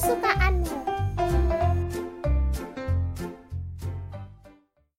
スパ